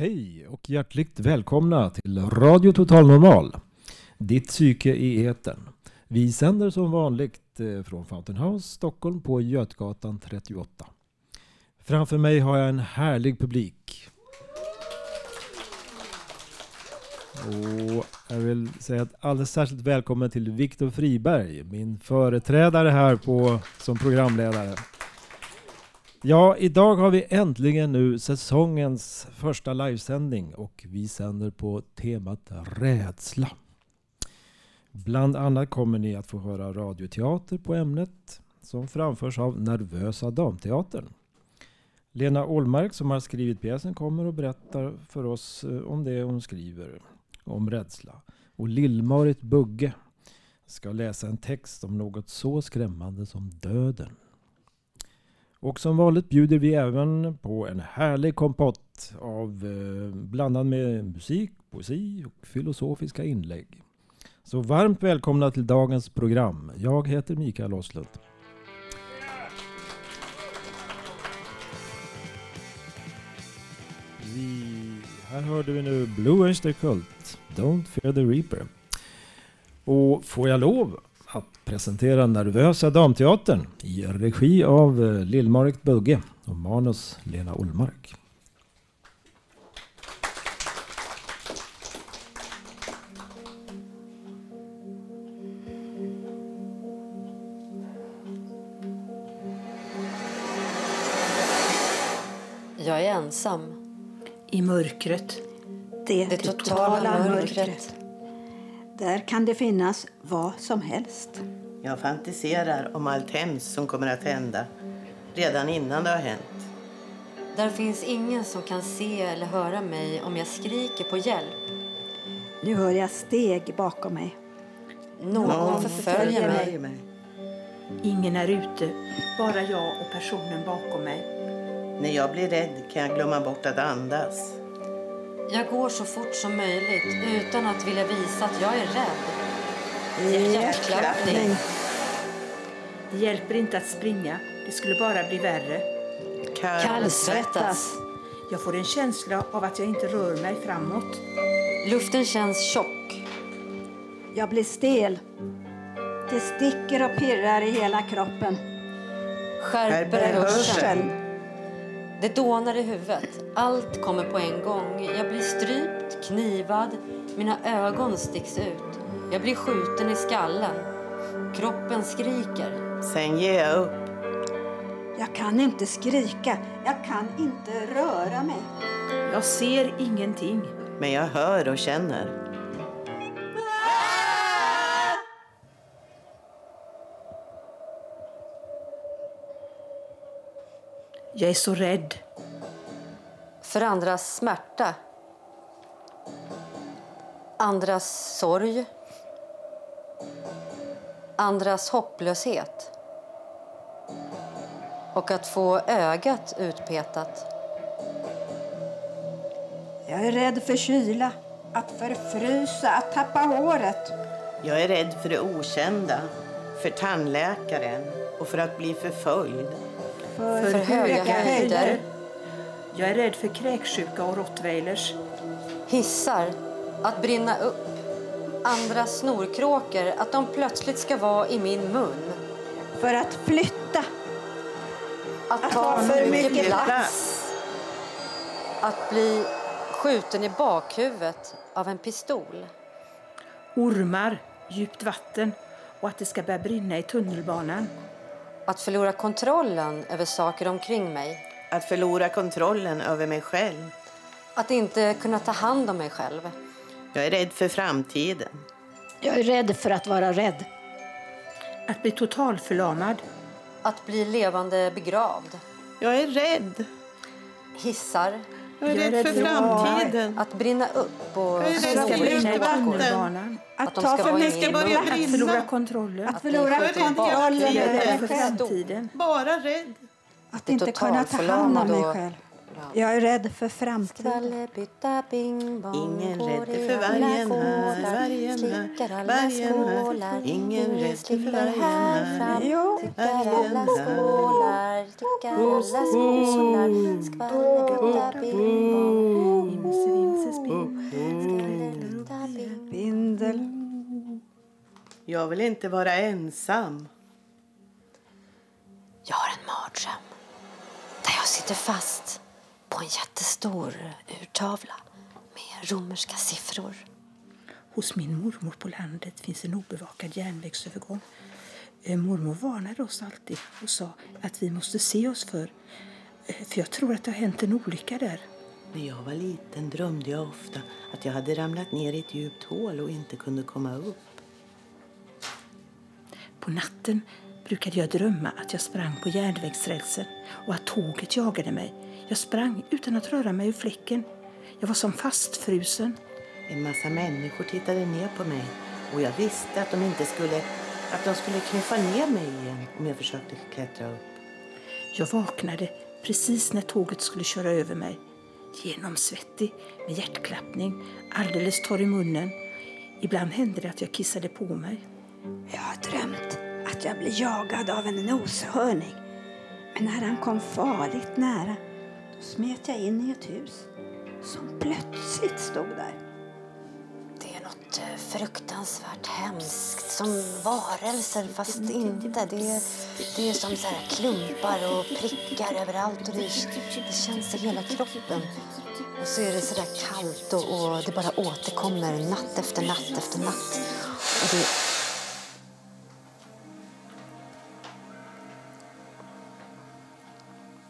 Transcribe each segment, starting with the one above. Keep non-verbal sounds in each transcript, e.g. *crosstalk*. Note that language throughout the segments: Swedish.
Hej och hjärtligt välkomna till Radio Total Normal. Ditt psyke i etern. Vi sänder som vanligt eh, från Fountain House, Stockholm på Götgatan 38. Framför mig har jag en härlig publik. Och jag vill säga ett alldeles särskilt välkommen till Viktor Friberg, min företrädare här på, som programledare. Ja, idag har vi äntligen nu säsongens första livesändning och vi sänder på temat rädsla. Bland annat kommer ni att få höra radioteater på ämnet som framförs av Nervösa Damteatern. Lena Olmark som har skrivit pjäsen kommer och berättar för oss eh, om det hon skriver om rädsla. Och Lill-Marit Bugge ska läsa en text om något så skrämmande som döden. Och som vanligt bjuder vi även på en härlig kompott av eh, blandad med musik, poesi och filosofiska inlägg. Så varmt välkomna till dagens program. Jag heter Mikael Oslund. Vi, här hörde vi nu Blue Oyster Cult, Don't Fear the Reaper. Och får jag lov att presentera Nervösa Damteatern i regi av eh, Lill-Marit Bugge och manus Lena Olmark. Jag är ensam. I mörkret. Det, Det totala mörkret. Där kan det finnas vad som helst. Jag fantiserar om allt hemskt som kommer att hända redan innan det har hänt. Där finns ingen som kan se eller höra mig om jag skriker på hjälp. Nu hör jag steg bakom mig. Någon förföljer mig. förföljer mig. Ingen är ute, bara jag och personen bakom mig. När jag blir rädd kan jag glömma bort att andas. Jag går så fort som möjligt utan att vilja visa att jag är rädd. Hjärtklappning. Det hjälper inte att springa, det skulle bara bli värre. Kallsvettas. Jag får en känsla av att jag inte rör mig framåt. Luften känns tjock. Jag blir stel. Det sticker och pirrar i hela kroppen. Skärper hörseln. Det dånar i huvudet. Allt kommer på en gång. Jag blir strypt, knivad. Mina ögon sticks ut. Jag blir skjuten i skallen. Kroppen skriker. Sen ger jag upp. Jag kan inte skrika. Jag kan inte röra mig. Jag ser ingenting. Men jag hör och känner. Jag är så rädd. För andras smärta. Andras sorg. Andras hopplöshet. Och att få ögat utpetat. Jag är rädd för kyla, att förfrysa, att tappa håret. Jag är rädd för det okända, för tandläkaren och för att bli förföljd. För, För höga höjder. Jag är rädd för kräksjuka och rottweilers. Hissar. Att brinna upp. Andra snorkråkor. Att de plötsligt ska vara i min mun. För att flytta. Att ta för mycket plats. Att bli skjuten i bakhuvudet av en pistol. Ormar, djupt vatten och att det ska börja brinna i tunnelbanan. Att förlora kontrollen över saker omkring mig. Att förlora kontrollen över mig själv. Att inte kunna ta hand om mig själv. Jag är rädd för framtiden. Jag är rädd för att vara rädd. Att bli totalförlamad. Att bli levande begravd. Jag är rädd. Hissar. Jag är rädd för framtiden. Att brinna upp och Jag är rädd Ska för brinna tunnelbanan. Att ta ska för mycket i börja mun. Att brinna. förlora kontrollen. Att förlora kontrollen över framtiden. Bara rädd. Att inte kunna ta hand om mig själv. Jag är rädd för framtiden. Ingen rädd för vargen här, vargen här, vargen här. Ingen rädd för vargen här här. Jo. Skålar Skvallerbytta bing bong Imse bing Bindel. Jag vill inte vara ensam. Jag har en mardröm där jag sitter fast på en jättestor urtavla med romerska siffror. Hos min mormor på landet finns en obevakad järnvägsövergång. Eh, Mormor varnade oss alltid och sa att vi måste se oss för. Eh, För jag tror att det har hänt en olycka där. När jag var liten drömde jag ofta att jag hade ramlat ner i ett djupt hål och inte kunde komma upp. På natten brukade jag drömma att jag sprang på järnvägsrälsen och att tåget jagade mig. Jag sprang utan att röra mig ur fläcken. Jag var som fastfrusen. En massa människor tittade ner på mig och jag visste att de inte skulle, att de skulle knuffa ner mig igen om jag försökte klättra upp. Jag vaknade precis när tåget skulle köra över mig. Genomsvettig, med hjärtklappning, alldeles torr i munnen. Ibland hände det att jag kissade på mig. Jag har drömt att jag blir jagad av en noshörning. Men när han kom farligt nära, smet jag in i ett hus som plötsligt stod där. Det är något eh, fruktansvärt hemskt. Som varelser, fast inte. Det är, det är som så här klumpar och prickar överallt. Och det, det känns i hela kroppen. Och så är det så där kallt och, och det bara återkommer natt efter natt efter natt. Och det,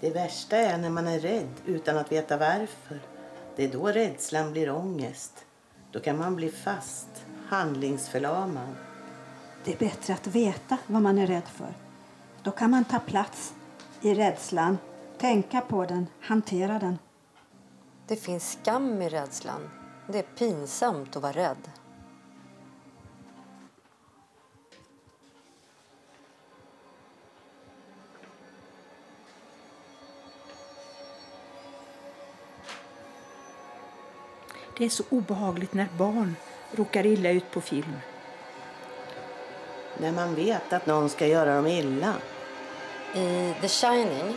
Det värsta är när man är rädd utan att veta varför. Det är då rädslan blir ångest. Då kan man bli fast, handlingsförlamad. Det är bättre att veta vad man är rädd för. Då kan man ta plats i rädslan, tänka på den, hantera den. det finns skam i rädslan. Det är pinsamt att vara rädd. Det är så obehagligt när barn råkar illa ut på film. När man vet att någon ska göra dem illa. I The Shining,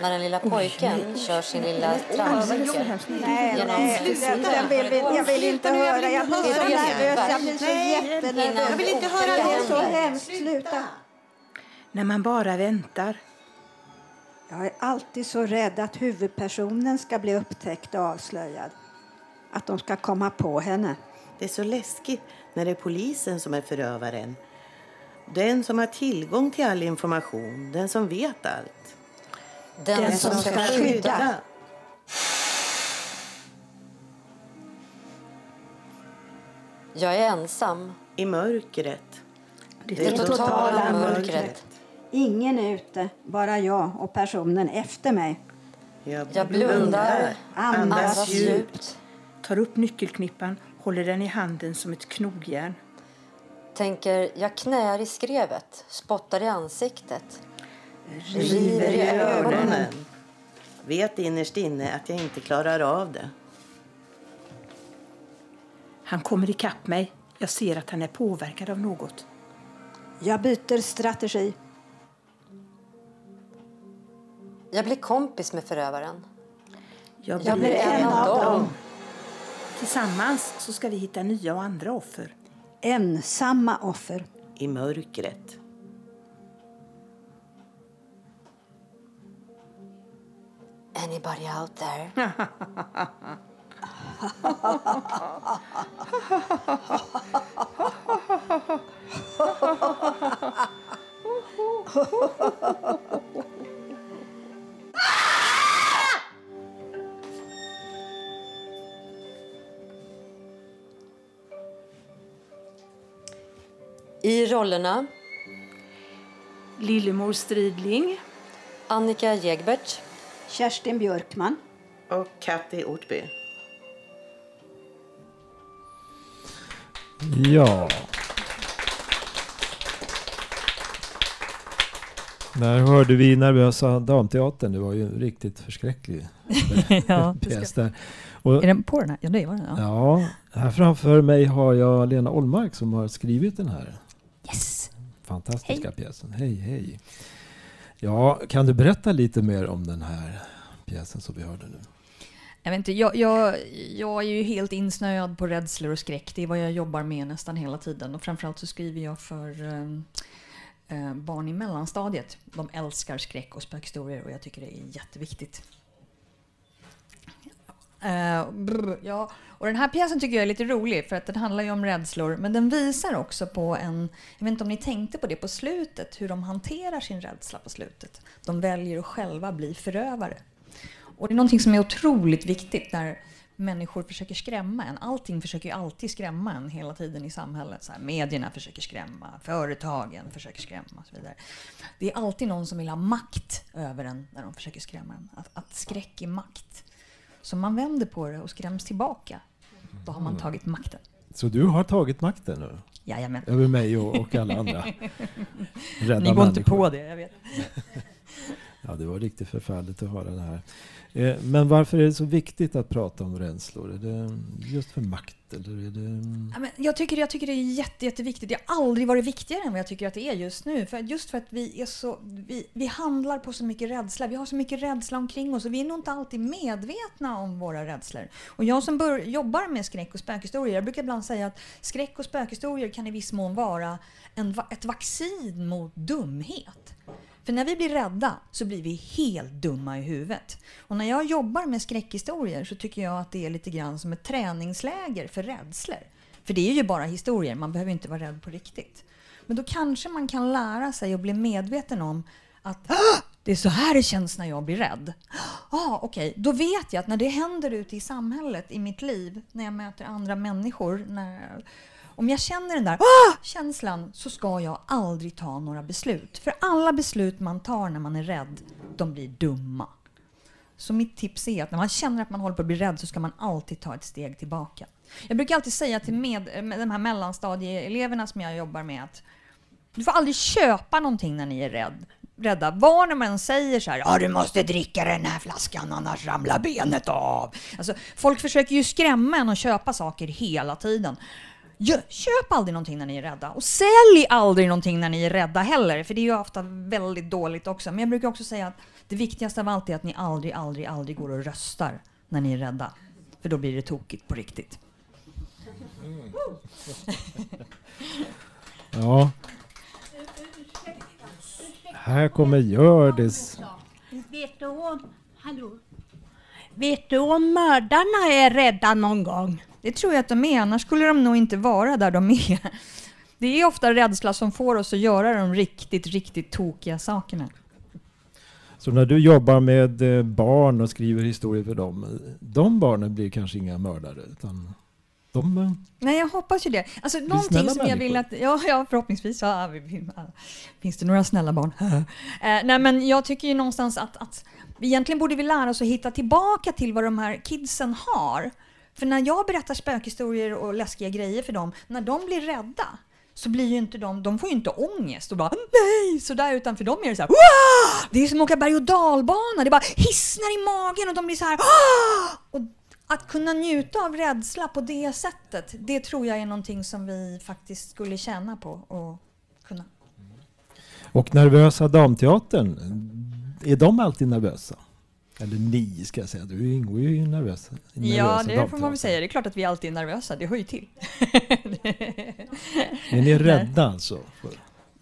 när den lilla pojken kör sin lilla trampcykel Nej, genom nej, jag vill, jag vill inte höra. Jag blir så nervös. Jag blir så jättenervös. Jag vill inte höra Det är det. så hemskt. Sluta. När man bara väntar. Jag är alltid så rädd att huvudpersonen ska bli upptäckt och avslöjad. Att de ska komma på henne. Det är så läskigt när det är polisen som är förövaren. Den som har tillgång till all information, den som vet allt. Den, Den som som ska skydda. skydda. Jag är ensam. I mörkret. Det Det totala mörkret. Ingen är ute, bara jag och personen efter mig. Jag blundar, Andas andas djupt. Tar upp nyckelknippan, håller den i handen som ett knogjärn. Tänker, jag knäar i skrevet, spottar i ansiktet. River i ögonen. Vet innerst inne att jag inte klarar av det. Han kommer ikapp mig. Jag ser att han är påverkad av något. Jag byter strategi. Jag blir kompis med förövaren. Jag Jag blir en av dem. Tillsammans så ska vi hitta nya och andra offer. Ensamma offer. I mörkret. anybody out there? *laughs* *laughs* *laughs* I rollerna Lillemor Stridling. Annika Jägbert. Kerstin Björkman. Och Katty Ortby. Ja. Där hörde vi Nervösa Damteatern. Det var ju en riktigt förskräcklig *laughs* Ja, det pjäs ska- där. Och, Är den på den här? Ja, det var den. Ja. ja, här framför mig har jag Lena Ollmark som har skrivit den här Yes! fantastiska pjäsen. Hej, hej. Ja, kan du berätta lite mer om den här pjäsen som vi hörde nu? Jag, vet inte, jag, jag, jag är ju helt insnöad på rädslor och skräck. Det är vad jag jobbar med nästan hela tiden. Och framförallt så skriver jag för eh, eh, barn i mellanstadiet. De älskar skräck och spökhistorier och jag tycker det är jätteviktigt. Uh, brr, ja. Och den här pjäsen tycker jag är lite rolig för att den handlar ju om rädslor men den visar också på en, jag vet inte om ni tänkte på det på slutet, hur de hanterar sin rädsla på slutet. De väljer att själva bli förövare. Och det är någonting som är otroligt viktigt när människor försöker skrämma en. Allting försöker ju alltid skrämma en hela tiden i samhället. Så här, medierna försöker skrämma, företagen försöker skrämma och så vidare. Det är alltid någon som vill ha makt över en när de försöker skrämma en. Att, att skräck är makt. Så man vänder på det och skräms tillbaka. Då har man tagit makten. Så du har tagit makten nu? Jajamän. Över mig och, och alla andra. *laughs* Rädda Ni går inte på det, jag vet. *laughs* Ja, det var riktigt förfärligt att höra det här. Eh, Men varför är det så viktigt att prata om rädslor? Är det just för makt eller är det... Ja, men jag, tycker, jag tycker det är jätte, jätteviktigt. Det har aldrig varit viktigare än vad jag tycker att det är just nu. För just för att vi, är så, vi, vi handlar på så mycket rädsla. Vi har så mycket rädsla omkring oss och vi är nog inte alltid medvetna om våra rädslor. Och jag som bör, jobbar med skräck och spökhistorier, jag brukar ibland säga att skräck och spökhistorier kan i viss mån vara en, ett vaccin mot dumhet. För när vi blir rädda så blir vi helt dumma i huvudet. Och när jag jobbar med skräckhistorier så tycker jag att det är lite grann som ett träningsläger för rädslor. För det är ju bara historier, man behöver inte vara rädd på riktigt. Men då kanske man kan lära sig och bli medveten om att "Ah, det är så här det känns när jag blir rädd. Ah, Okej, då vet jag att när det händer ute i samhället, i mitt liv, när jag möter andra människor, när, om jag känner den där ah! känslan så ska jag aldrig ta några beslut. För alla beslut man tar när man är rädd, de blir dumma. Så mitt tips är att när man känner att man håller på att bli rädd så ska man alltid ta ett steg tillbaka. Jag brukar alltid säga till med, med de här mellanstadieeleverna som jag jobbar med att du får aldrig köpa någonting när ni är rädd, rädda. Var när man säger så här, ja du måste dricka den här flaskan annars ramlar benet av. Alltså, folk försöker ju skrämma en och köpa saker hela tiden. Köp aldrig någonting när ni är rädda. Och sälj aldrig någonting när ni är rädda heller, för det är ju ofta väldigt dåligt också. Men jag brukar också säga att det viktigaste av allt är att ni aldrig, aldrig, aldrig går och röstar när ni är rädda. För då blir det tokigt på riktigt. *laughs* Ja. Här kommer Hjördis. Vet du om, hallå? Vet du om mördarna är rädda någon gång? Det tror jag att de är, annars skulle de nog inte vara där de är. Det är ofta rädsla som får oss att göra de riktigt, riktigt tokiga sakerna. Så när du jobbar med eh, barn och skriver historier för dem, de barnen blir kanske inga mördare utan de... eh, Nej, jag hoppas ju det. Alltså, någonting som jag vill att... Ja, ja förhoppningsvis. Ja, finns det några snälla barn? *laughs* eh, nej, men jag tycker ju någonstans att, att egentligen borde vi lära oss att hitta tillbaka till vad de här kidsen har. För när jag berättar spökhistorier och läskiga grejer för dem, när de blir rädda, så blir ju inte de, de får ju inte ångest och bara nej sådär utan för dem är det så här "Wah!" Det är som att åka berg och dalbana, det bara hissnar i magen och de blir så här "Ah!" och att kunna njuta av rädsla på det sättet, det tror jag är någonting som vi faktiskt skulle tjäna på att kunna. Och Nervösa Damteatern, är de alltid nervösa? Eller ni ska jag säga, du ingår ju i Nervösa, i Ja, det får man väl säga. Det är klart att vi alltid är nervösa, det hör ju till. Är ni rädda alltså?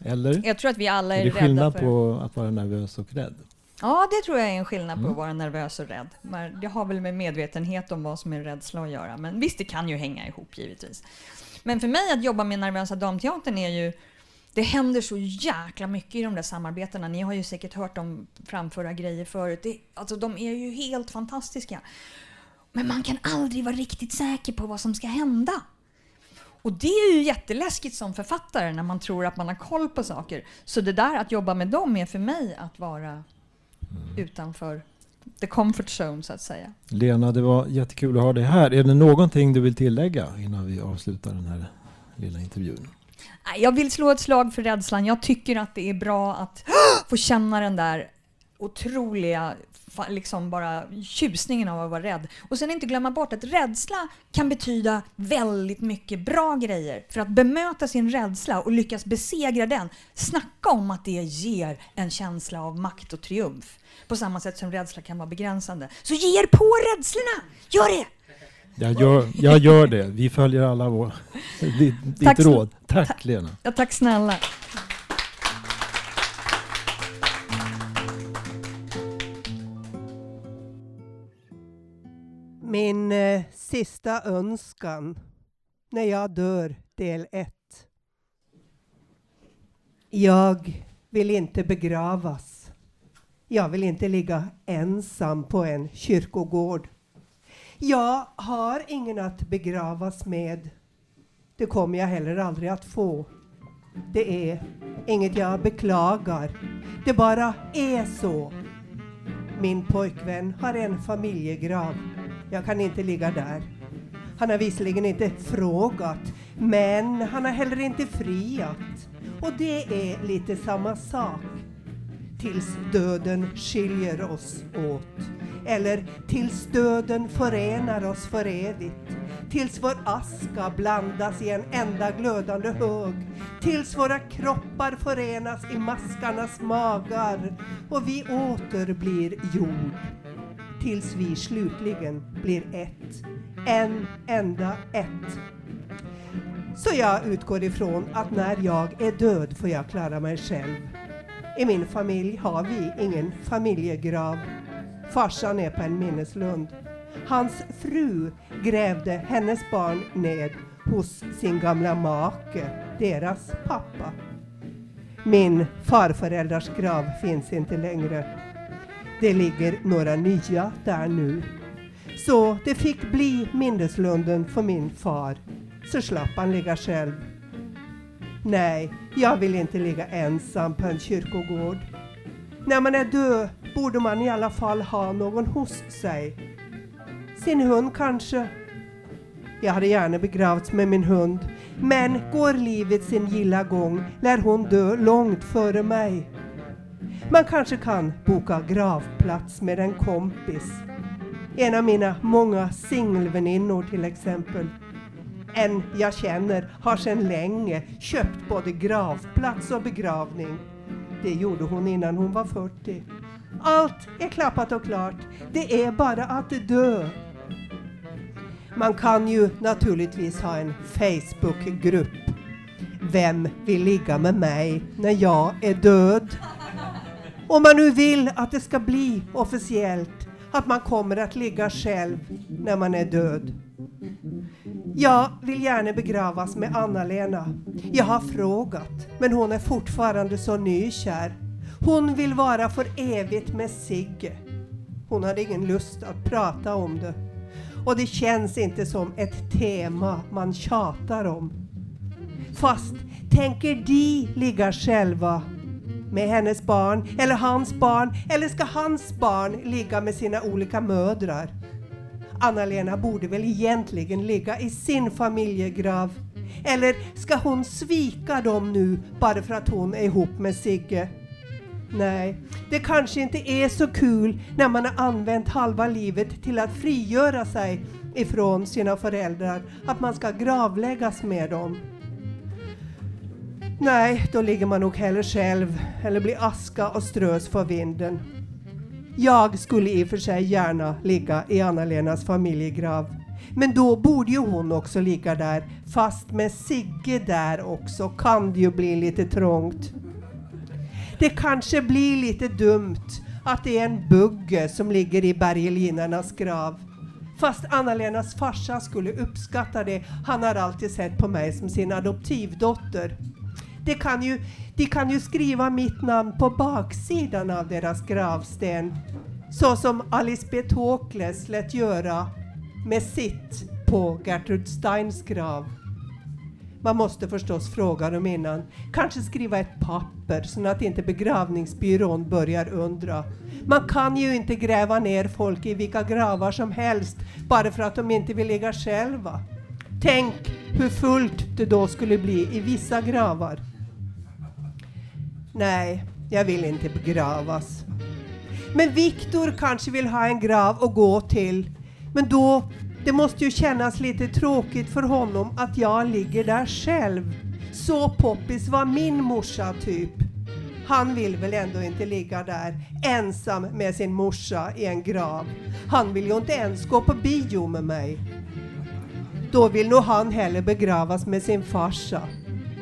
Eller? Jag tror att vi alla är är det rädda skillnad för- på att vara nervös och rädd? Ja, det tror jag är en skillnad på Mm. att vara nervös och rädd. Men Det har väl med medvetenhet om vad som är rädsla att göra. Men visst, det kan ju hänga ihop givetvis. Men för mig att jobba med Nervösa Damteatern är ju... Det händer så jäkla mycket i de där samarbetena. Ni har ju säkert hört dem framföra grejer förut. Det, alltså, de är ju helt fantastiska. Men man kan aldrig vara riktigt säker på vad som ska hända. Och det är ju jätteläskigt som författare när man tror att man har koll på saker. Så det där att jobba med dem är för mig att vara utanför the comfort zone så att säga. Lena, det var jättekul att ha dig här. Är det någonting du vill tillägga innan vi avslutar den här lilla intervjun? Jag vill slå ett slag för rädslan. Jag tycker att det är bra att få känna den där otroliga liksom bara tjusningen av att vara rädd. Och sen inte glömma bort att rädsla kan betyda väldigt mycket bra grejer. För att bemöta sin rädsla och lyckas besegra den, snacka om att det ger en känsla av makt och triumf. På samma sätt som rädsla kan vara begränsande. Så ge er på rädslorna! Gör det! Jag gör, jag gör det. Vi följer alla vår, ditt, ditt Tack råd. Tack Lena. Ja, tack snälla. Min eh, sista önskan när jag dör, del 1. Jag vill inte begravas. Jag vill inte ligga ensam på en kyrkogård. Jag har ingen att begravas med. Det kommer jag heller aldrig att få. Det är inget jag beklagar. Det bara är så. Min pojkvän har en familjegrav. Jag kan inte ligga där. Han har visserligen inte frågat, men han har heller inte friat. Och det är lite samma sak. Tills döden skiljer oss åt. Eller tills döden förenar oss för evigt. Tills vår aska blandas i en enda glödande hög. Tills våra kroppar förenas i maskarnas magar och vi åter blir jord tills vi slutligen blir ett. En enda ett. Så jag utgår ifrån att när jag är död får jag klara mig själv. I min familj har vi ingen familjegrav. Farsan är på en minneslund. Hans fru grävde hennes barn ned hos sin gamla make, deras pappa. Min farföräldrars grav finns inte längre. Det ligger några nya där nu. Så det fick bli minneslunden för min far, så slapp han ligga själv. Nej, jag vill inte ligga ensam på en kyrkogård. När man är död borde man i alla fall ha någon hos sig. Sin hund kanske. Jag hade gärna begravts med min hund, men går livet sin gilla gång lär hon dö långt före mig. Man kanske kan boka gravplats med en kompis. En av mina många singelväninnor till exempel. En jag känner har sedan länge köpt både gravplats och begravning. Det gjorde hon innan hon var 40. Allt är klappat och klart. Det är bara att dö. Man kan ju naturligtvis ha en Facebookgrupp. Vem vill ligga med mig när jag är död? Om man nu vill att det ska bli officiellt att man kommer att ligga själv när man är död. Jag vill gärna begravas med Anna-Lena. Jag har frågat, men hon är fortfarande så nykär. Hon vill vara för evigt med Sigge. Hon hade ingen lust att prata om det. Och det känns inte som ett tema man tjatar om. Fast tänker de ligga själva med hennes barn eller hans barn eller ska hans barn ligga med sina olika mödrar? Anna-Lena borde väl egentligen ligga i sin familjegrav. Eller ska hon svika dem nu bara för att hon är ihop med Sigge? Nej, det kanske inte är så kul när man har använt halva livet till att frigöra sig ifrån sina föräldrar, att man ska gravläggas med dem. Nej, då ligger man nog hellre själv eller blir aska och strös för vinden. Jag skulle i och för sig gärna ligga i Anna-Lenas familjegrav. Men då borde ju hon också ligga där, fast med Sigge där också kan det ju bli lite trångt. Det kanske blir lite dumt att det är en bugge som ligger i bergelinarnas grav. Fast Anna-Lenas farsa skulle uppskatta det. Han har alltid sett på mig som sin adoptivdotter. Det kan ju, de kan ju skriva mitt namn på baksidan av deras gravsten. Så som Alice B. Tokles lät göra med sitt på Gertrud Steins grav. Man måste förstås fråga dem innan. Kanske skriva ett papper så att inte begravningsbyrån börjar undra. Man kan ju inte gräva ner folk i vilka gravar som helst bara för att de inte vill ligga själva. Tänk hur fullt det då skulle bli i vissa gravar. Nej, jag vill inte begravas. Men Viktor kanske vill ha en grav att gå till. Men då, det måste ju kännas lite tråkigt för honom att jag ligger där själv. Så poppis var min morsa typ. Han vill väl ändå inte ligga där ensam med sin morsa i en grav. Han vill ju inte ens gå på bio med mig. Då vill nog han hellre begravas med sin farsa.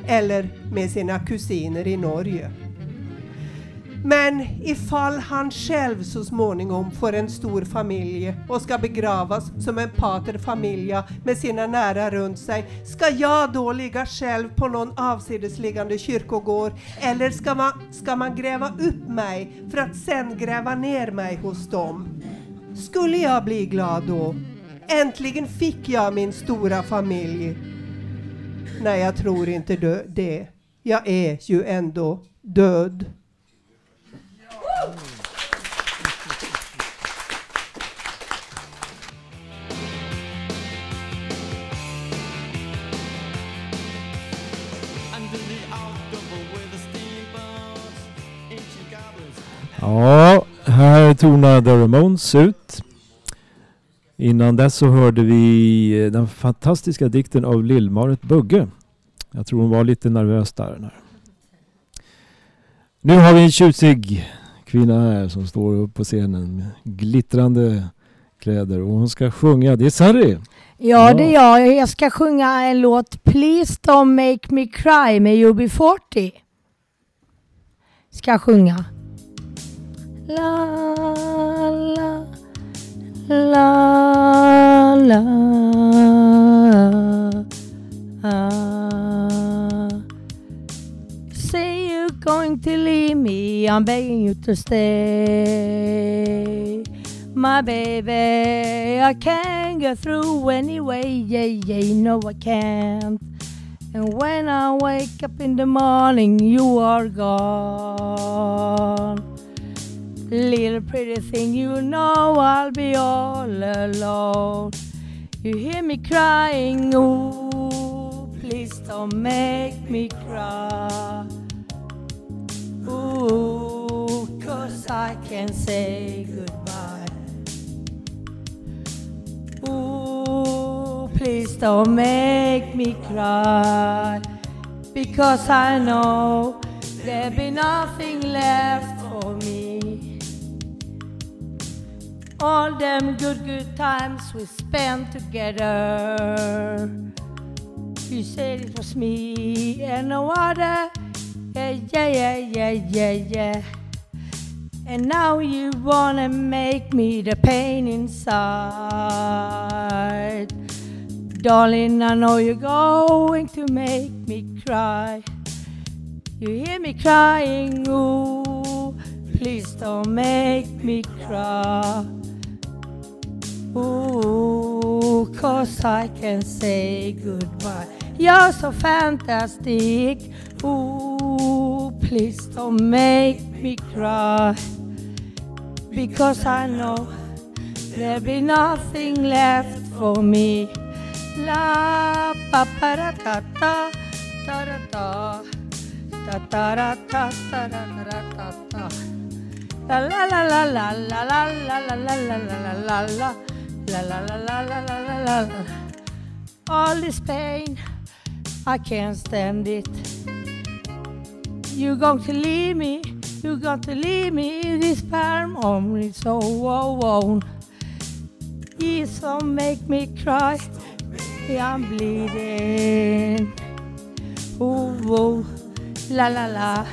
Eller med sina kusiner i Norge. Men ifall han själv så småningom får en stor familj och ska begravas som en pater familia med sina nära runt sig, ska jag då ligga själv på någon avsidesliggande kyrkogård eller ska man, ska man gräva upp mig för att sen gräva ner mig hos dem? Skulle jag bli glad då? Äntligen fick jag min stora familj. Nej, jag tror inte det. Jag är ju ändå död. Ja, här tonar The Ramones ut. Innan dess så hörde vi eh, den fantastiska dikten av Lill-Marit Bugge. Jag tror hon var lite nervös där. Nu har vi en tjusig kvinna här som står upp på scenen med glittrande kläder och hon ska sjunga. Det är Sarri. Ja, det är jag. Jag ska sjunga en låt Please don't make me cry med UB40. Ska sjunga. La, la, la, la. Ah. Say you're going to leave me, I'm begging you to stay. My baby, I can't get through anyway, yeah, yeah, no I can't. And when I wake up in the morning, you are gone. Little pretty thing, you know I'll be all alone. You hear me crying, ooh, please don't make me cry. Ooh, cause I can say goodbye. Ooh, please don't make me cry. Because I know there'll be nothing left for me. All them good, good times we spent together. You said it was me and no other. Yeah, yeah, yeah, yeah, yeah, yeah. And now you wanna make me the pain inside. Darling, I know you're going to make me cry. You hear me crying, ooh, please don't make me cry. Ooh, cause I can say goodbye. You're so fantastic. Ooh, please don't make me cry. Because I know there'll be nothing left for me. La pa pa ra ta ta ta ra ta ta ta ra ta ta ra ra ta ta. La la la la la la la la la la la la la la La la la la la la la la. All this pain, I can't stand it. You're going to leave me, you're going to leave me this farm on me so alone. it's don't make me cry, I'm bleeding. Ooh, ooh, la la la,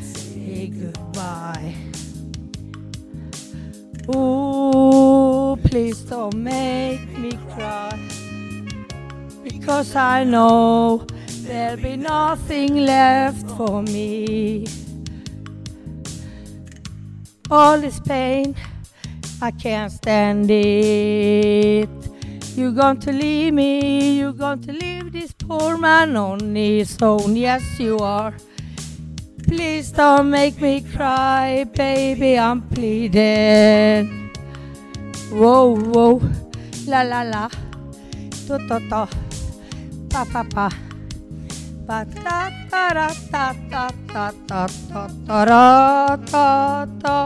say goodbye. Ooh, please don't make me cry. Because I know there'll be nothing left for me. All this pain, I can't stand it. You're going to leave me, you're going to leave this poor man on his own. Yes, you are. Please don't make me cry, baby, I'm pleading. Whoa, whoa, la la la, to to to, pa pa pa. Pa ta ta ra ta ta ta ta ta ra ta ta.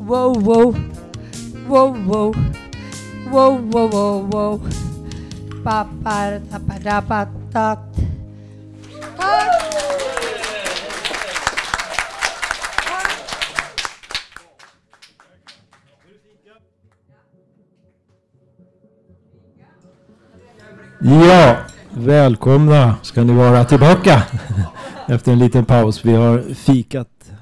Whoa, whoa, whoa, whoa, whoa, whoa, whoa, whoa. Pa pa ta pa da pa ta. Ja, välkomna ska ni vara tillbaka *laughs* efter en liten paus. Vi har fikat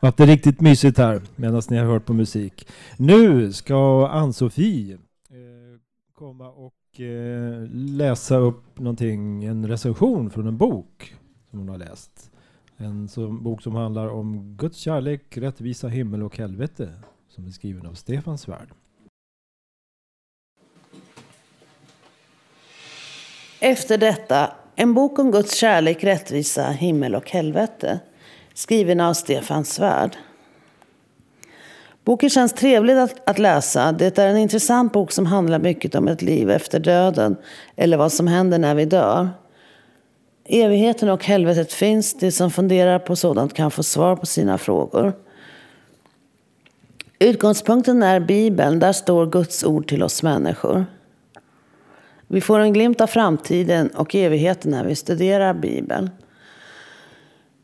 och haft det riktigt mysigt här medan ni har hört på musik. Nu ska Ann-Sofie eh, komma och eh, läsa upp någonting, en recension från en bok som hon har läst. En som, bok som handlar om Guds kärlek, rättvisa, himmel och helvete som är skriven av Stefan Svärd. Efter detta, en bok om Guds kärlek, rättvisa, himmel och helvete. Skriven av Stefan Svärd. Boken känns trevlig att, att läsa. Det är en intressant bok som handlar mycket om ett liv efter döden. Eller vad som händer när vi dör. Evigheten och helvetet finns. De som funderar på sådant kan få svar på sina frågor. Utgångspunkten är Bibeln. Där står Guds ord till oss människor. Vi får en glimt av framtiden och evigheten när vi studerar Bibeln.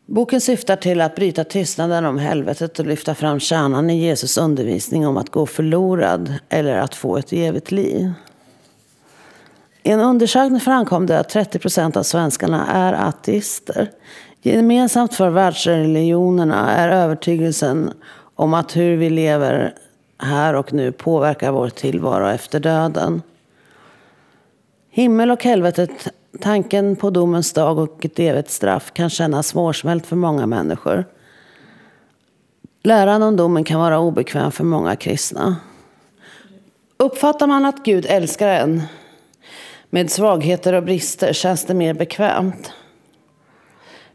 Boken syftar till att bryta tystnaden om helvetet och lyfta fram kärnan i Jesus undervisning om att gå förlorad eller att få ett evigt liv. I en undersökning framkom det att 30 procent av svenskarna är ateister. Gemensamt för världsreligionerna är övertygelsen om att hur vi lever här och nu påverkar vår tillvaro efter döden. Himmel och helvetet, tanken på domens dag och ett evigt straff kan kännas svårsmält för många människor. Läran om domen kan vara obekväm för många kristna. Uppfattar man att Gud älskar en med svagheter och brister känns det mer bekvämt.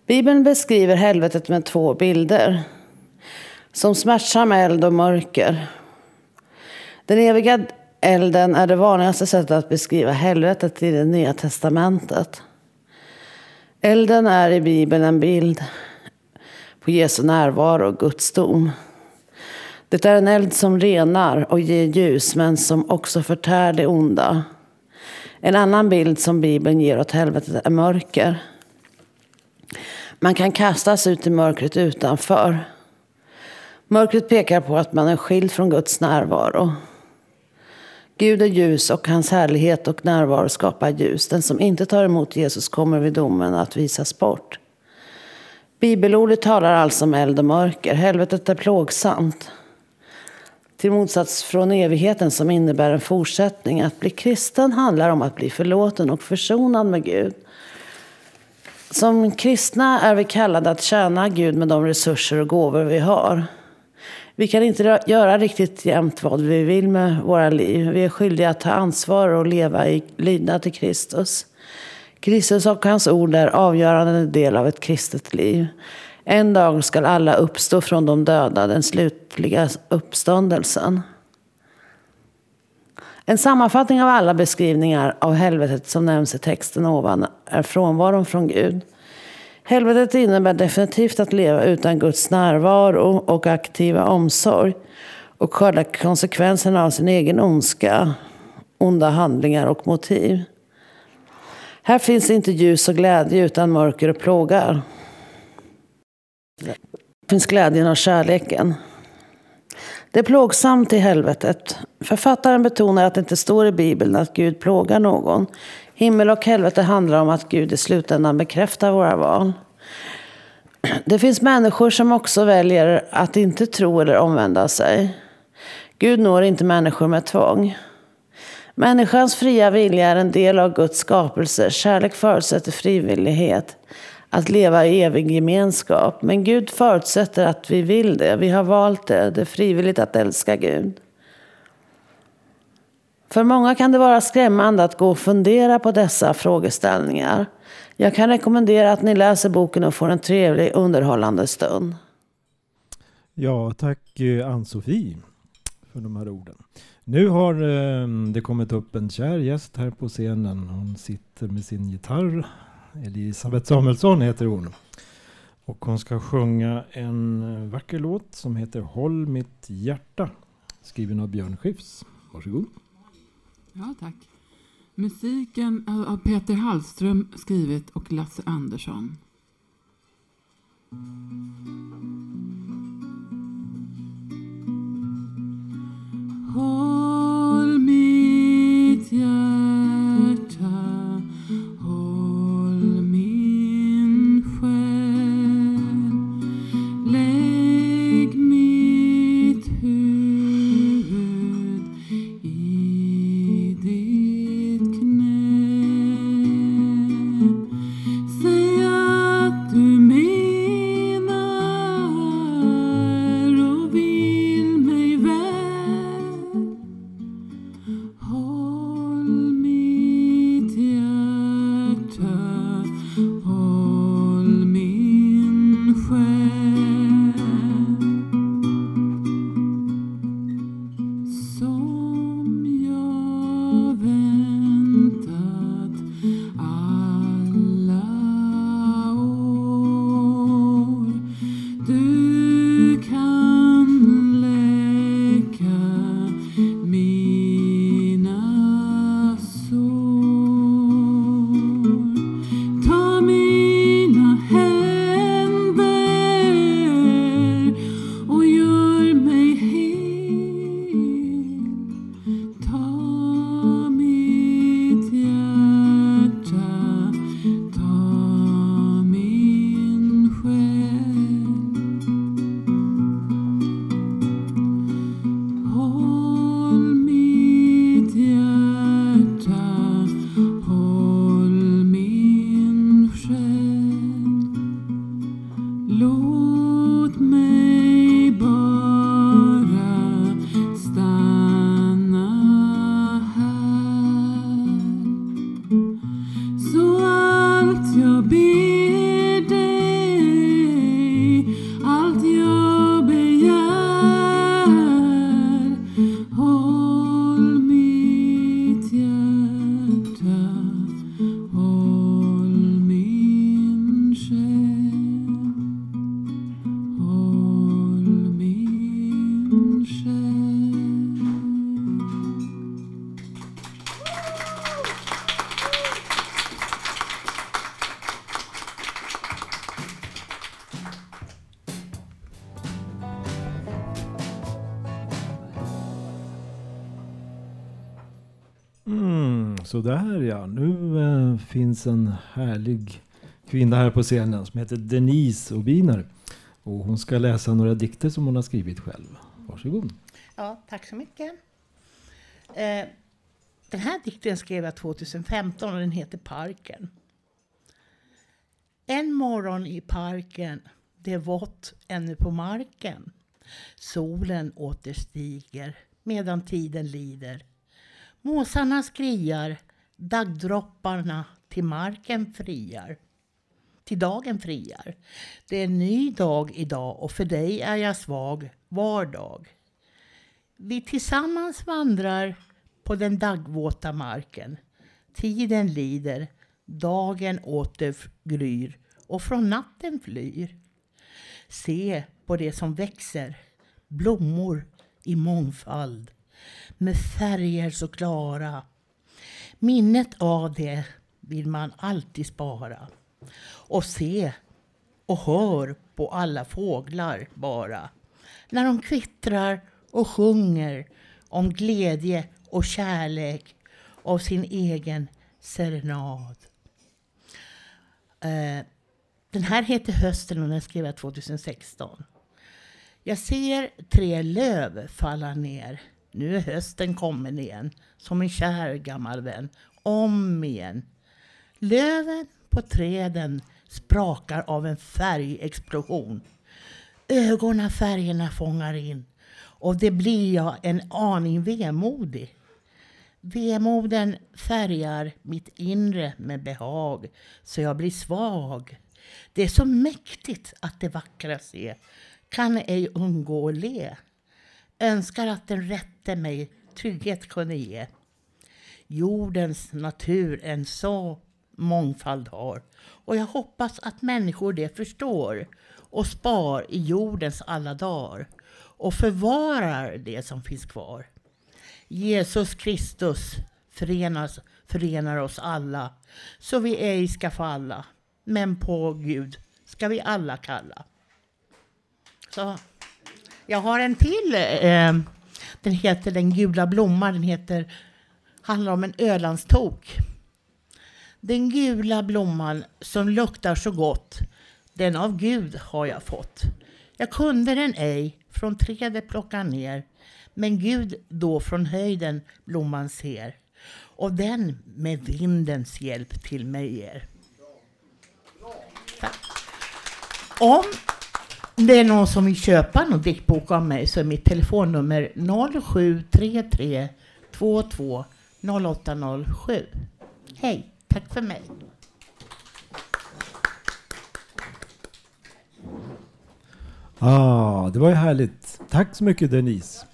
Bibeln beskriver helvetet med två bilder. Som smärtsam eld och mörker. Den eviga Elden är det vanligaste sättet att beskriva helvetet i det nya testamentet. Elden är i Bibeln en bild på Jesu närvaro och Guds dom. Det är en eld som renar och ger ljus men som också förtär det onda. En annan bild som Bibeln ger åt helvetet är mörker. Man kan kastas ut i mörkret utanför. Mörkret pekar på att man är skild från Guds närvaro. Gud är ljus och hans härlighet och närvaro skapar ljus. Den som inte tar emot Jesus kommer vid domen att visas bort. Bibelordet talar alltså om eld och mörker. Helvetet är plågsamt. Till motsats från evigheten som innebär en fortsättning. Att bli kristen handlar om att bli förlåten och försonad med Gud. Som kristna är vi kallade att tjäna Gud med de resurser och gåvor vi har. Vi kan inte göra riktigt jämt vad vi vill med våra liv. Vi är skyldiga att ta ansvar och leva i lydnad till Kristus. Kristus och hans ord är avgörande del av ett kristet liv. En dag skall alla uppstå från de döda, den slutliga uppståndelsen. En sammanfattning av alla beskrivningar av helvetet som nämns i texten ovan är frånvaron från Gud. Helvetet innebär definitivt att leva utan Guds närvaro och aktiva omsorg och skörda konsekvenserna av sin egen ondska, onda handlingar och motiv. Här finns inte ljus och glädje utan mörker och plågar. Här finns glädjen och kärleken. Det är plågsamt i helvetet. Författaren betonar att det inte står i Bibeln att Gud plågar någon. Himmel och helvete handlar om att Gud i slutändan bekräftar våra val. Det finns människor som också väljer att inte tro eller omvända sig. Gud når inte människor med tvång. Människans fria vilja är en del av Guds skapelse. Kärlek förutsätter frivillighet. Att leva i evig gemenskap. Men Gud förutsätter att vi vill det. Vi har valt det. Det är frivilligt att älska Gud. För många kan det vara skrämmande att gå och fundera på dessa frågeställningar. Jag kan rekommendera att ni läser boken och får en trevlig underhållande stund. Ja, tack eh, Ann-Sofie för de här orden. Nu har ehm, det kommit upp en kär gäst här på scenen. Hon sitter med sin gitarr. Elisabeth Samuelsson heter hon. Och hon ska sjunga en vacker låt som heter Håll mitt hjärta. Skriven av Björn Skifs. Varsågod. Ja, tack. Musiken har Peter Hallström skrivit och Lasse Andersson. Håll mitt hjärta, finns en härlig kvinna här på scenen som heter Denise Obiner. Och hon ska läsa några dikter som hon har skrivit själv. Varsågod. Ja, tack så mycket. Eh, den här dikten skrev jag 2015 och den heter Parken. En morgon i parken, det är vått ännu på marken. Solen återstiger medan tiden lider. Måsarna skriar, daggdropparna till marken friar. Till dagen friar. Det är en ny dag idag och för dig är jag svag var dag. Vi tillsammans vandrar på den daggvåta marken. Tiden lider, dagen åter gryr och från natten flyr. Se på det som växer, blommor i mångfald med färger så klara. Minnet av det vill man alltid spara. Och se och hör på alla fåglar bara. När de kvittrar och sjunger om glädje och kärlek av sin egen serenad. Eh, Den här heter Hösten och den skrev jag 2016. Jag ser tre löv falla ner. Nu är hösten kommen igen, som en kär gammal vän. Om igen. Löven på träden sprakar av en färgexplosion. Ögonen färgerna fångar in och det blir jag en aning vemodig. Vemoden färgar mitt inre med behag så jag blir svag. Det är så mäktigt att det vackra se, kan ej undgå att le. Önskar att den rätte mig trygghet kunde ge. Jordens natur en så mångfald har och jag hoppas att människor det förstår och spar i jordens alla dagar och förvarar det som finns kvar. Jesus Kristus förenas, förenar oss alla så vi ej ska falla men på Gud ska vi alla kalla. Så, jag har en till. Eh, den heter Den gula blomman. Den heter, handlar om en Ölandstok. Den gula blomman som luktar så gott, den av Gud har jag fått. Jag kunde den ej från trädet plocka ner, men Gud då från höjden blomman ser och den med vindens hjälp till mig ger. Tack. Om det är någon som vill köpa någon diktbok av mig så är mitt telefonnummer 0733 22 0807. Hej, tack för mig. Ah, det var ju härligt. Tack så mycket Denise.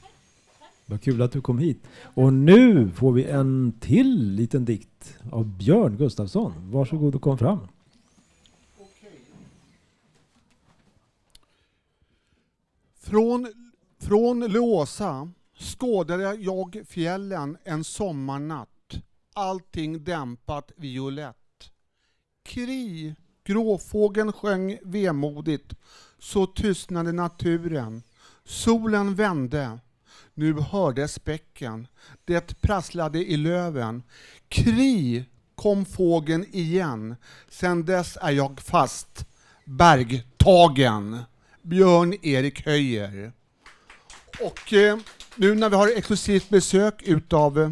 Vad kul att du kom hit. Och nu får vi en till liten dikt av Björn Gustafsson. Varsågod och kom fram. Från, från Låsa skådade jag fjällen en sommarnatt. Allting dämpat violett. Kri, gråfågeln sjöng vemodigt. Så tystnade naturen. Solen vände. Nu hördes bäcken. Det prasslade i löven. Kri kom fågeln igen. Sen dess är jag fast bergtagen. Björn Erik Höjer. Och eh, nu när vi har exklusivt besök utav eh,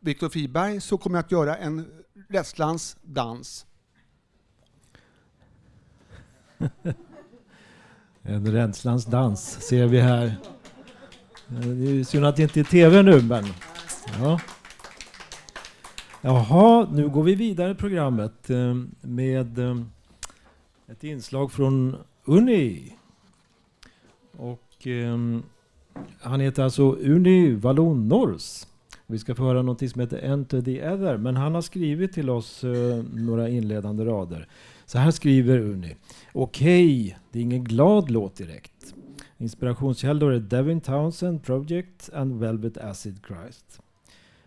Viktor Friberg så kommer jag att göra en rädslans dans. *laughs* En rädslans dans ser vi här. Det är synd att det inte är tv nu, men... Ja. Jaha, nu går vi vidare i programmet eh, med eh, ett inslag från Unni. Och eh, han heter alltså Uni Vallon Nors. Vi ska få höra något som heter Enter the Ether. Men han har skrivit till oss eh, några inledande rader. Så här skriver Uni. Okej, okay, det är ingen glad låt direkt. Inspirationskällor är Devin Townsend Project and Velvet Acid Christ.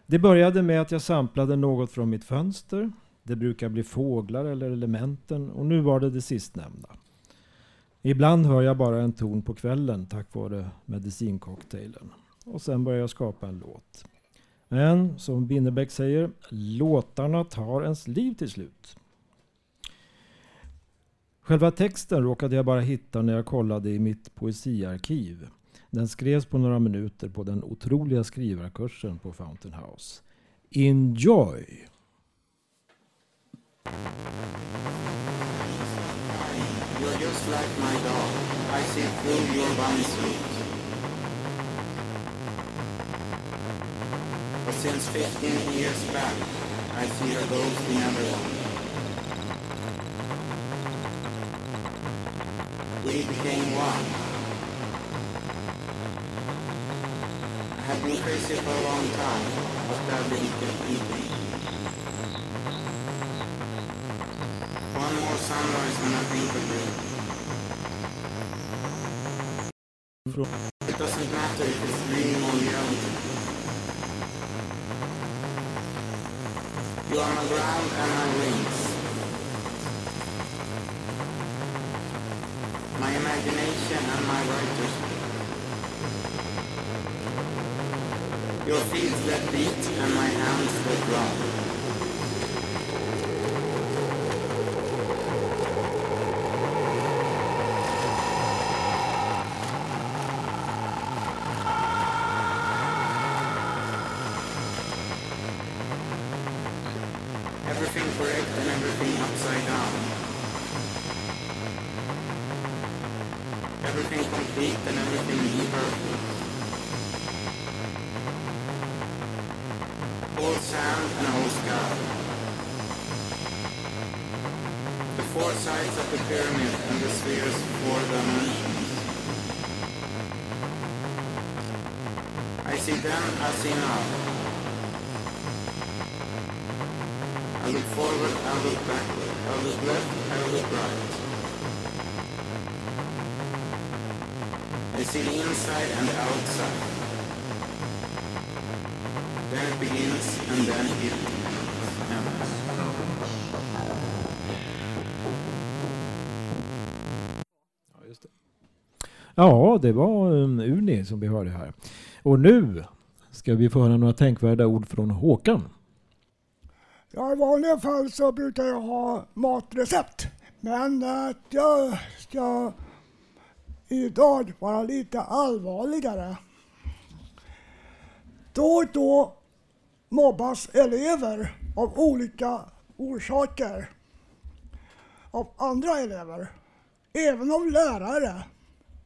Det började med att jag samplade något från mitt fönster. Det brukar bli fåglar eller elementen och nu var det det sistnämnda. Ibland hör jag bara en ton på kvällen tack vare medicincocktailen. Och sen börjar jag skapa en låt. Men som Binnerbäck säger, låtarna tar ens liv till slut. Själva texten råkade jag bara hitta när jag kollade i mitt poesiarkiv. Den skrevs på några minuter på den otroliga skrivarkursen på Fountain House. Enjoy! You're just like my dog. I see through your bunny But since 15 years back, I see a ghost in everyone. We became one. I have been crazy for a long time, but I've been eating. One more sunrise and I think of you. It doesn't matter if it's dream or reality. You are my ground and my wings. My imagination and my writer's Your feet that beat and my hands that drum. I as then, I. I look forward, I look backward, I look left, I look right. I see the inside and the outside. Then it begins and then it ends. Ja, det var um, Uni som vi hörde här. Och nu ska vi få höra några tänkvärda ord från Håkan. Ja, I vanliga fall så brukar jag ha matrecept. Men att jag ska idag vara lite allvarligare. Då och då mobbas elever av olika orsaker av andra elever, även av lärare.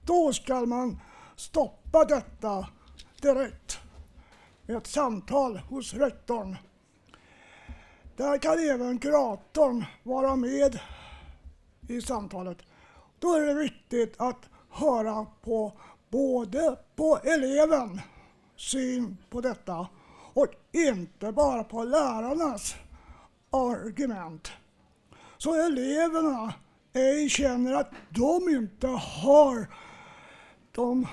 Då ska man stoppa detta direkt med ett samtal hos rektorn. Där kan även kuratorn vara med i samtalet. Då är det viktigt att höra på både på eleven syn på detta och inte bara på lärarnas argument. Så eleverna ej känner att de inte har de,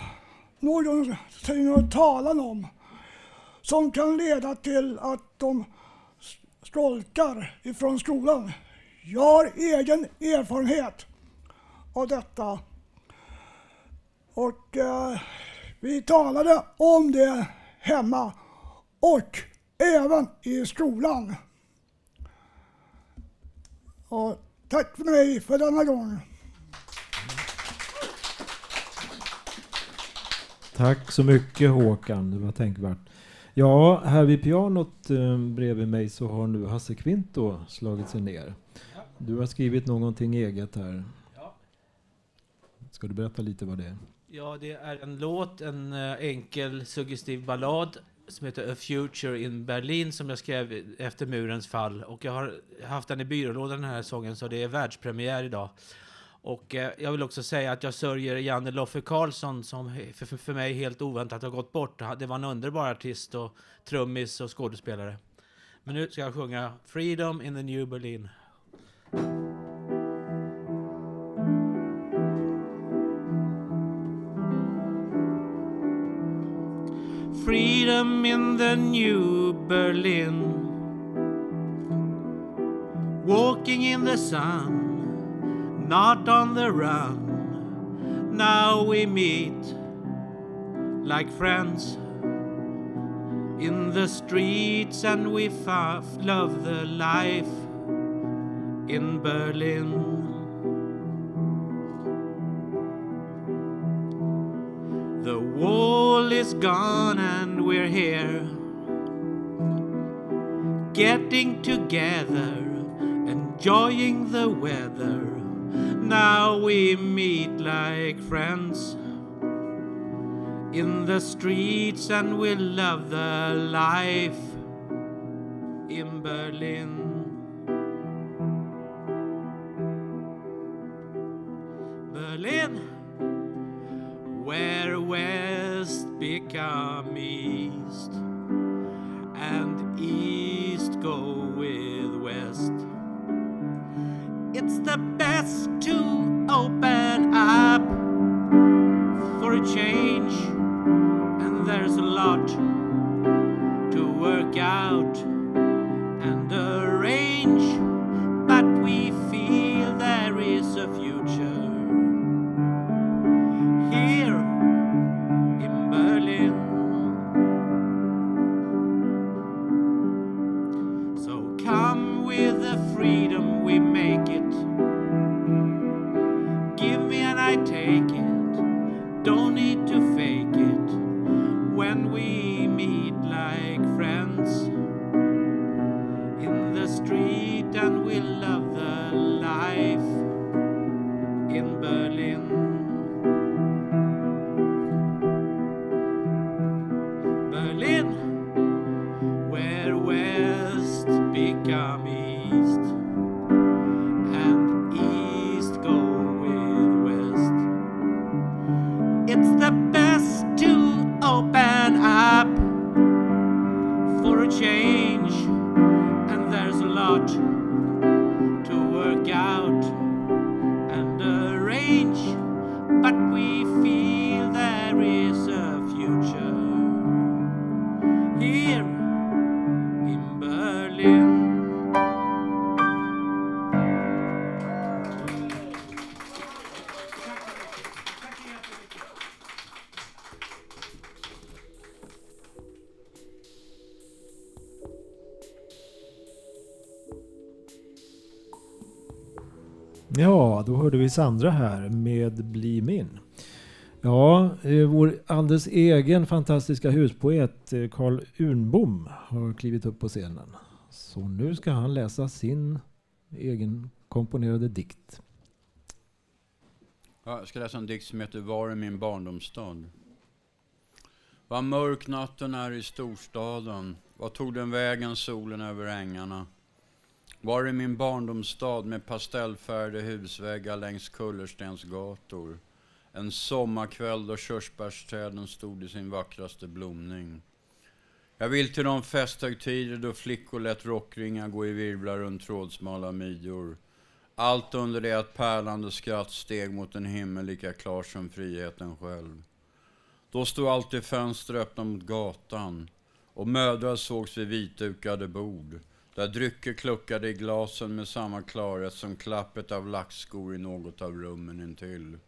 någonting att tala om som kan leda till att de skolkar ifrån skolan. Jag har egen erfarenhet av detta. Och eh, vi talade om det hemma och även i skolan. Och tack för mig för denna gång. Tack så mycket Håkan, det var tänkvärt. Ja, här vid pianot eh, bredvid mig så har nu Hasse Kvinto slagit sig ner. Du har skrivit någonting eget här. Ska du berätta lite vad det är? Ja, det är en låt, en eh, enkel suggestiv ballad som heter A Future in Berlin som jag skrev efter murens fall. Och jag har haft den i byrålådan den här sången så det är världspremiär idag. Och eh, jag vill också säga att jag sörjer Janne Loffe Karlsson som för, för- för mig helt oväntat har gått bort. Det var en underbar artist och trummis och skådespelare. Men nu ska jag sjunga Freedom in the New Berlin. Freedom in the New Berlin. Walking in the sun, not on the run. Now we meet like friends in the streets, and we fa- love the life in Berlin. The wall is gone and we're here. Getting together, enjoying the weather. Now we meet like friends in the streets and we love the life in Berlin. Berlin where west become east and east go with west. It's the best hörde vi Sandra här med Bli min. Ja, eh, vår alldeles egen fantastiska huspoet eh, Carl Urnbom har klivit upp på scenen. Så nu ska han läsa sin egen komponerade dikt. Ja, jag ska läsa en dikt som heter Var är min barndomsstad? Vad mörk natten är i storstaden. Vad tog den vägen solen över ängarna? Var är min barndomsstad med pastellfärgade husväggar längs kullerstensgator? En sommarkväll då körsbärsträden stod i sin vackraste blomning. Jag vill till de festhögtider då flickor lät rockringar gå i virvlar runt trådsmala midjor. Allt under det att pärlande skratt steg mot en himmel lika klar som friheten själv. Då stod alltid fönster öppna mot gatan och mödrar sågs vid vitdukade bord där drycker kluckade i glasen med samma klarhet som klappet av lackskor i något av rummen intill.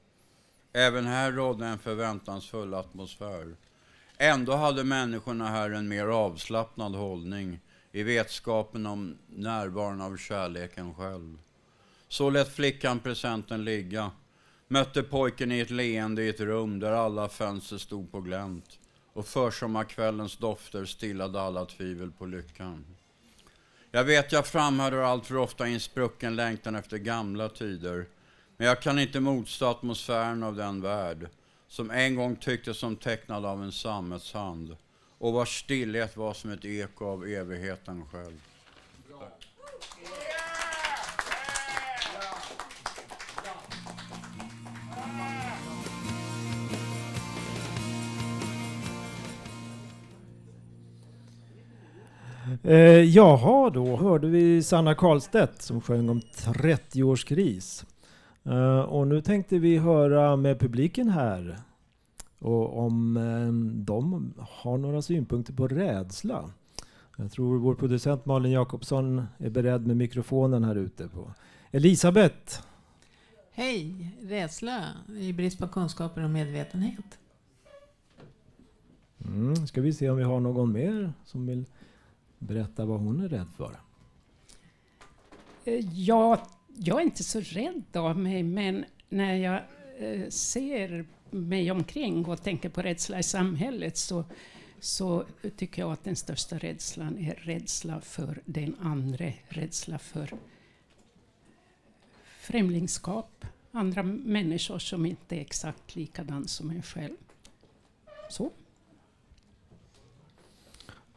Även här rådde en förväntansfull atmosfär. Ändå hade människorna här en mer avslappnad hållning i vetskapen om närvaron av kärleken själv. Så lät flickan presenten ligga, mötte pojken i ett leende i ett rum där alla fönster stod på glänt och försommarkvällens dofter stillade alla tvivel på lyckan. Jag vet jag framhärdar allt för ofta i en sprucken längtan efter gamla tider, men jag kan inte motstå atmosfären av den värld som en gång tycktes som tecknad av en sammetshand och vars stillhet var som ett eko av evigheten själv. Eh, jaha, då hörde vi Sanna Karlstedt som sjöng om 30-årskris. Eh, och nu tänkte vi höra med publiken här och om eh, de har några synpunkter på rädsla. Jag tror vår producent Malin Jakobsson är beredd med mikrofonen här ute. på. Elisabeth! Hej! Rädsla i brist på kunskaper och medvetenhet. Mm, ska vi se om vi har någon mer som vill berätta vad hon är rädd för. Eh, jag, jag är inte så rädd av mig, men när jag eh, ser mig omkring och tänker på rädsla i samhället så, så tycker jag att den största rädslan är rädsla för den andra, rädsla för främlingskap, andra människor som inte är exakt likadan som en själv. Så.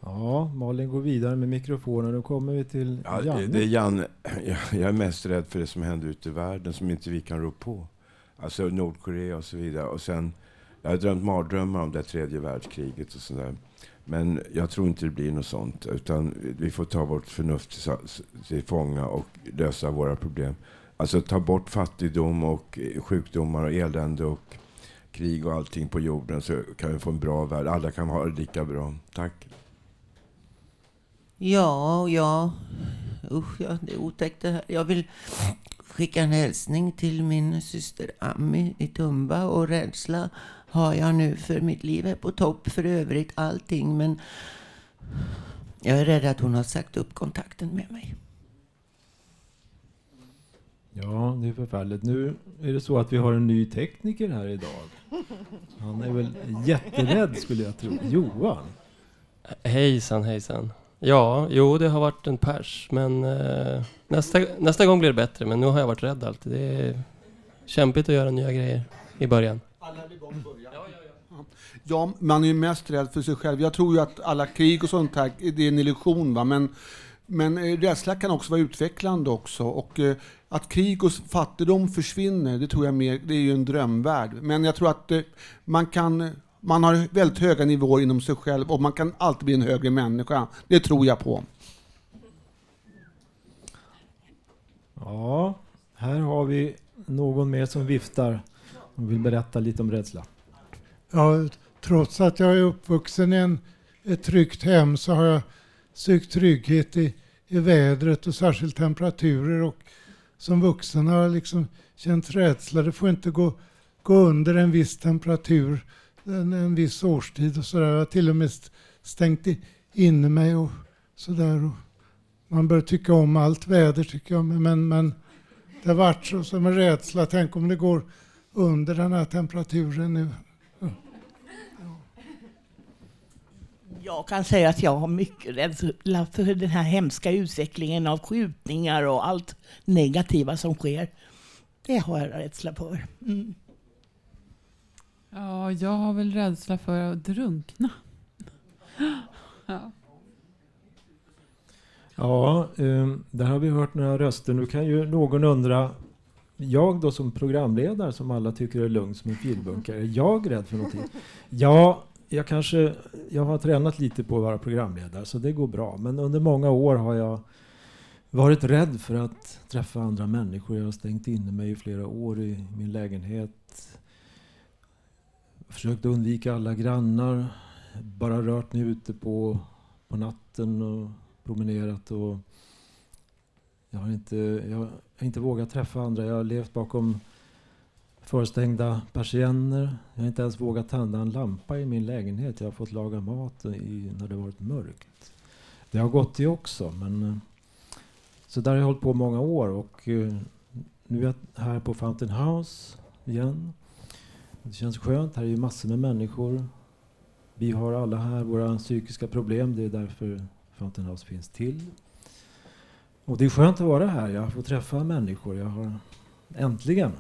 Ja, Malin går vidare med mikrofonen. Då kommer vi till Ja, Janne. det är Janne. *laughs* Jag, är mest rädd för det som händer ute i världen som inte vi kan rå på. Alltså Nordkorea och så vidare. Och sen, jag har drömt mardrömmar om det tredje världskriget och sådär. Men jag tror inte det blir något sånt. Utan vi får ta vårt förnuft till fånga och lösa våra problem. Alltså ta bort fattigdom och eh, sjukdomar och elände och krig och allting på jorden så kan vi få en bra värld. Alla kan ha det lika bra. Tack. Ja, ja. Usch, ja, det är otäckt det här. Jag vill skicka en hälsning till min syster Ami i Tumba. Och rädsla har jag nu för mitt liv är på topp för övrigt allting. Men jag är rädd att hon har sagt upp kontakten med mig. Ja, det är förfärligt. Nu är det så att vi har en ny tekniker här idag. Han är väl jätterädd skulle jag tro. Johan? Hejsan hejsan. Ja, jo det har varit en pers men eh, nästa, nästa gång blir det bättre men nu har jag varit rädd alltid. Det är kämpigt att göra nya grejer i början. Alla hade gått början. Ja, ja, ja. Ja, man är ju mest rädd för sig själv. Jag tror ju att alla krig och sånt här, det är en illusion. Va? Men, men eh, rädsla kan också vara utvecklande också. Och eh, att krig och fattigdom försvinner, det tror jag mer, det är ju en drömvärld. Men jag tror att eh, man kan, man har väldigt höga nivåer inom sig själv och man kan alltid bli en högre människa. Det tror jag på. Ja, här har vi någon mer som viftar och vill berätta lite om rädsla. Ja, trots att jag är uppvuxen i en, ett tryggt hem så har jag sökt trygghet i, i vädret och särskilt temperaturer. Och som vuxen har jag liksom känt rädsla. Det får inte gå, gå under en viss temperatur, en, en viss årstid och sådär. Jag har till och med stängt in inne mig och sådär. Man bör tycka om allt väder tycker jag. Men, men det har varit så som en rädsla. Tänk om det går under den här temperaturen nu. Jag kan säga att jag har mycket rädsla för den här hemska utvecklingen av skjutningar och allt negativa som sker. Det har jag rädsla för. Mm. Ja, jag har väl rädsla för att drunkna. ja. Ja, um, där har vi hört några röster. Nu kan ju någon undra, jag då som programledare som alla tycker är lugn som en filbunkare, är jag rädd för någonting? Ja, jag kanske, jag har tränat lite på att vara programledare så det går bra. Men under många år har jag varit rädd för att träffa andra människor. Jag har stängt inne mig i flera år i min lägenhet. Försökt undvika alla grannar. Bara rört mig ute på, på natten och promenerat. Och jag, har inte, jag har inte vågat träffa andra. Jag har levt bakom förstängda persienner. Jag har inte ens vågat tända en lampa i min lägenhet. Jag har fått laga mat i, när det varit mörkt. Det har gått det också. Men, eh, så där har jag hållit på många år. Och eh, nu är jag här på Fountain House igen. Det känns skönt. Här är ju massor med människor. Vi har alla här våra psykiska problem. Det är därför Fountain House finns till. Och det är skönt att vara här. Jag får träffa människor. Jag har äntligen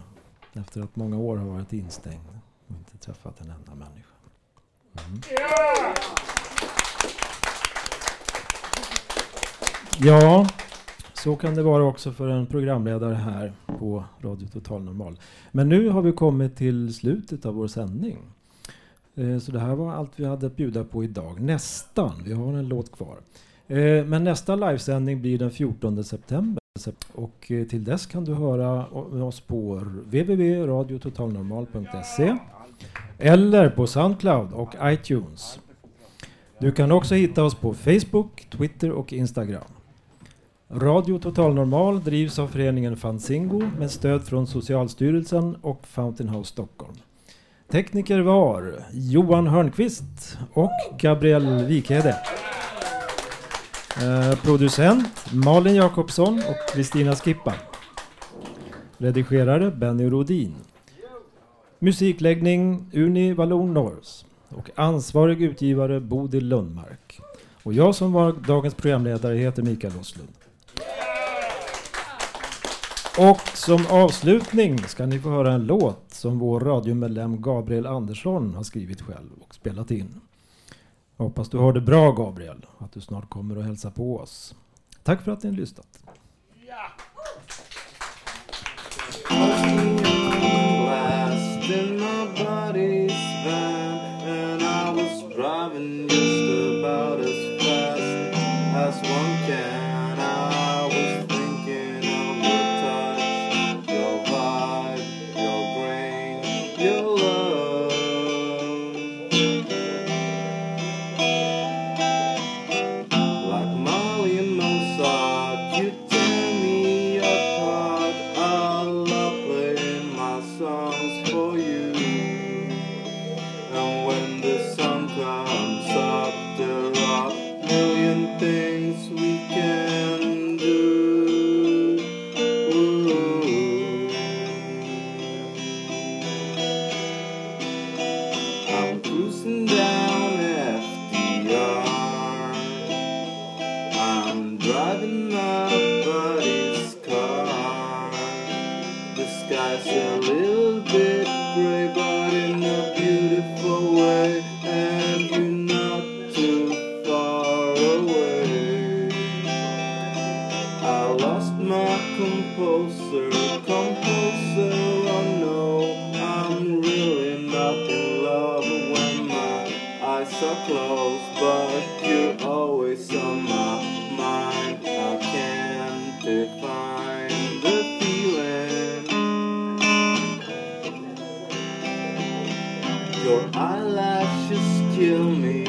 efter att många år har varit instängd och inte träffat en enda människa. Mm. Ja, så kan det vara också för en programledare här på Radio Total Normal. Men nu har vi kommit till slutet av vår sändning. Eh, så det här var allt vi hade att bjuda på idag. Nästan, vi har en låt kvar. Eh, men nästa livesändning blir den 14 september. Och eh, till dess kan du höra oss på www.radiototalnormal.se eller på Soundcloud och iTunes. Du kan också hitta oss på Facebook, Twitter och Instagram. Radio Total Normal drivs av föreningen Fanzingo med stöd från Socialstyrelsen och Fountain House Stockholm. Tekniker var Johan Hörnqvist och Gabriel Wikhede. Eh, producent Malin Jakobsson och Kristina Skippa. Redigerare Benny Rodin. Musikläggning Uni Wallon Norrs. Och ansvarig utgivare Bodil Lundmark. Och jag som var dagens programledare heter Mikael Oslund. Och som avslutning ska ni få höra en låt som vår radiomedlem Gabriel Andersson har skrivit själv och spelat in. Jag hoppas du har det bra Gabriel, att du snart kommer och hälsa på oss. Tack för att ni har lyssnat. Your eyelashes kill me.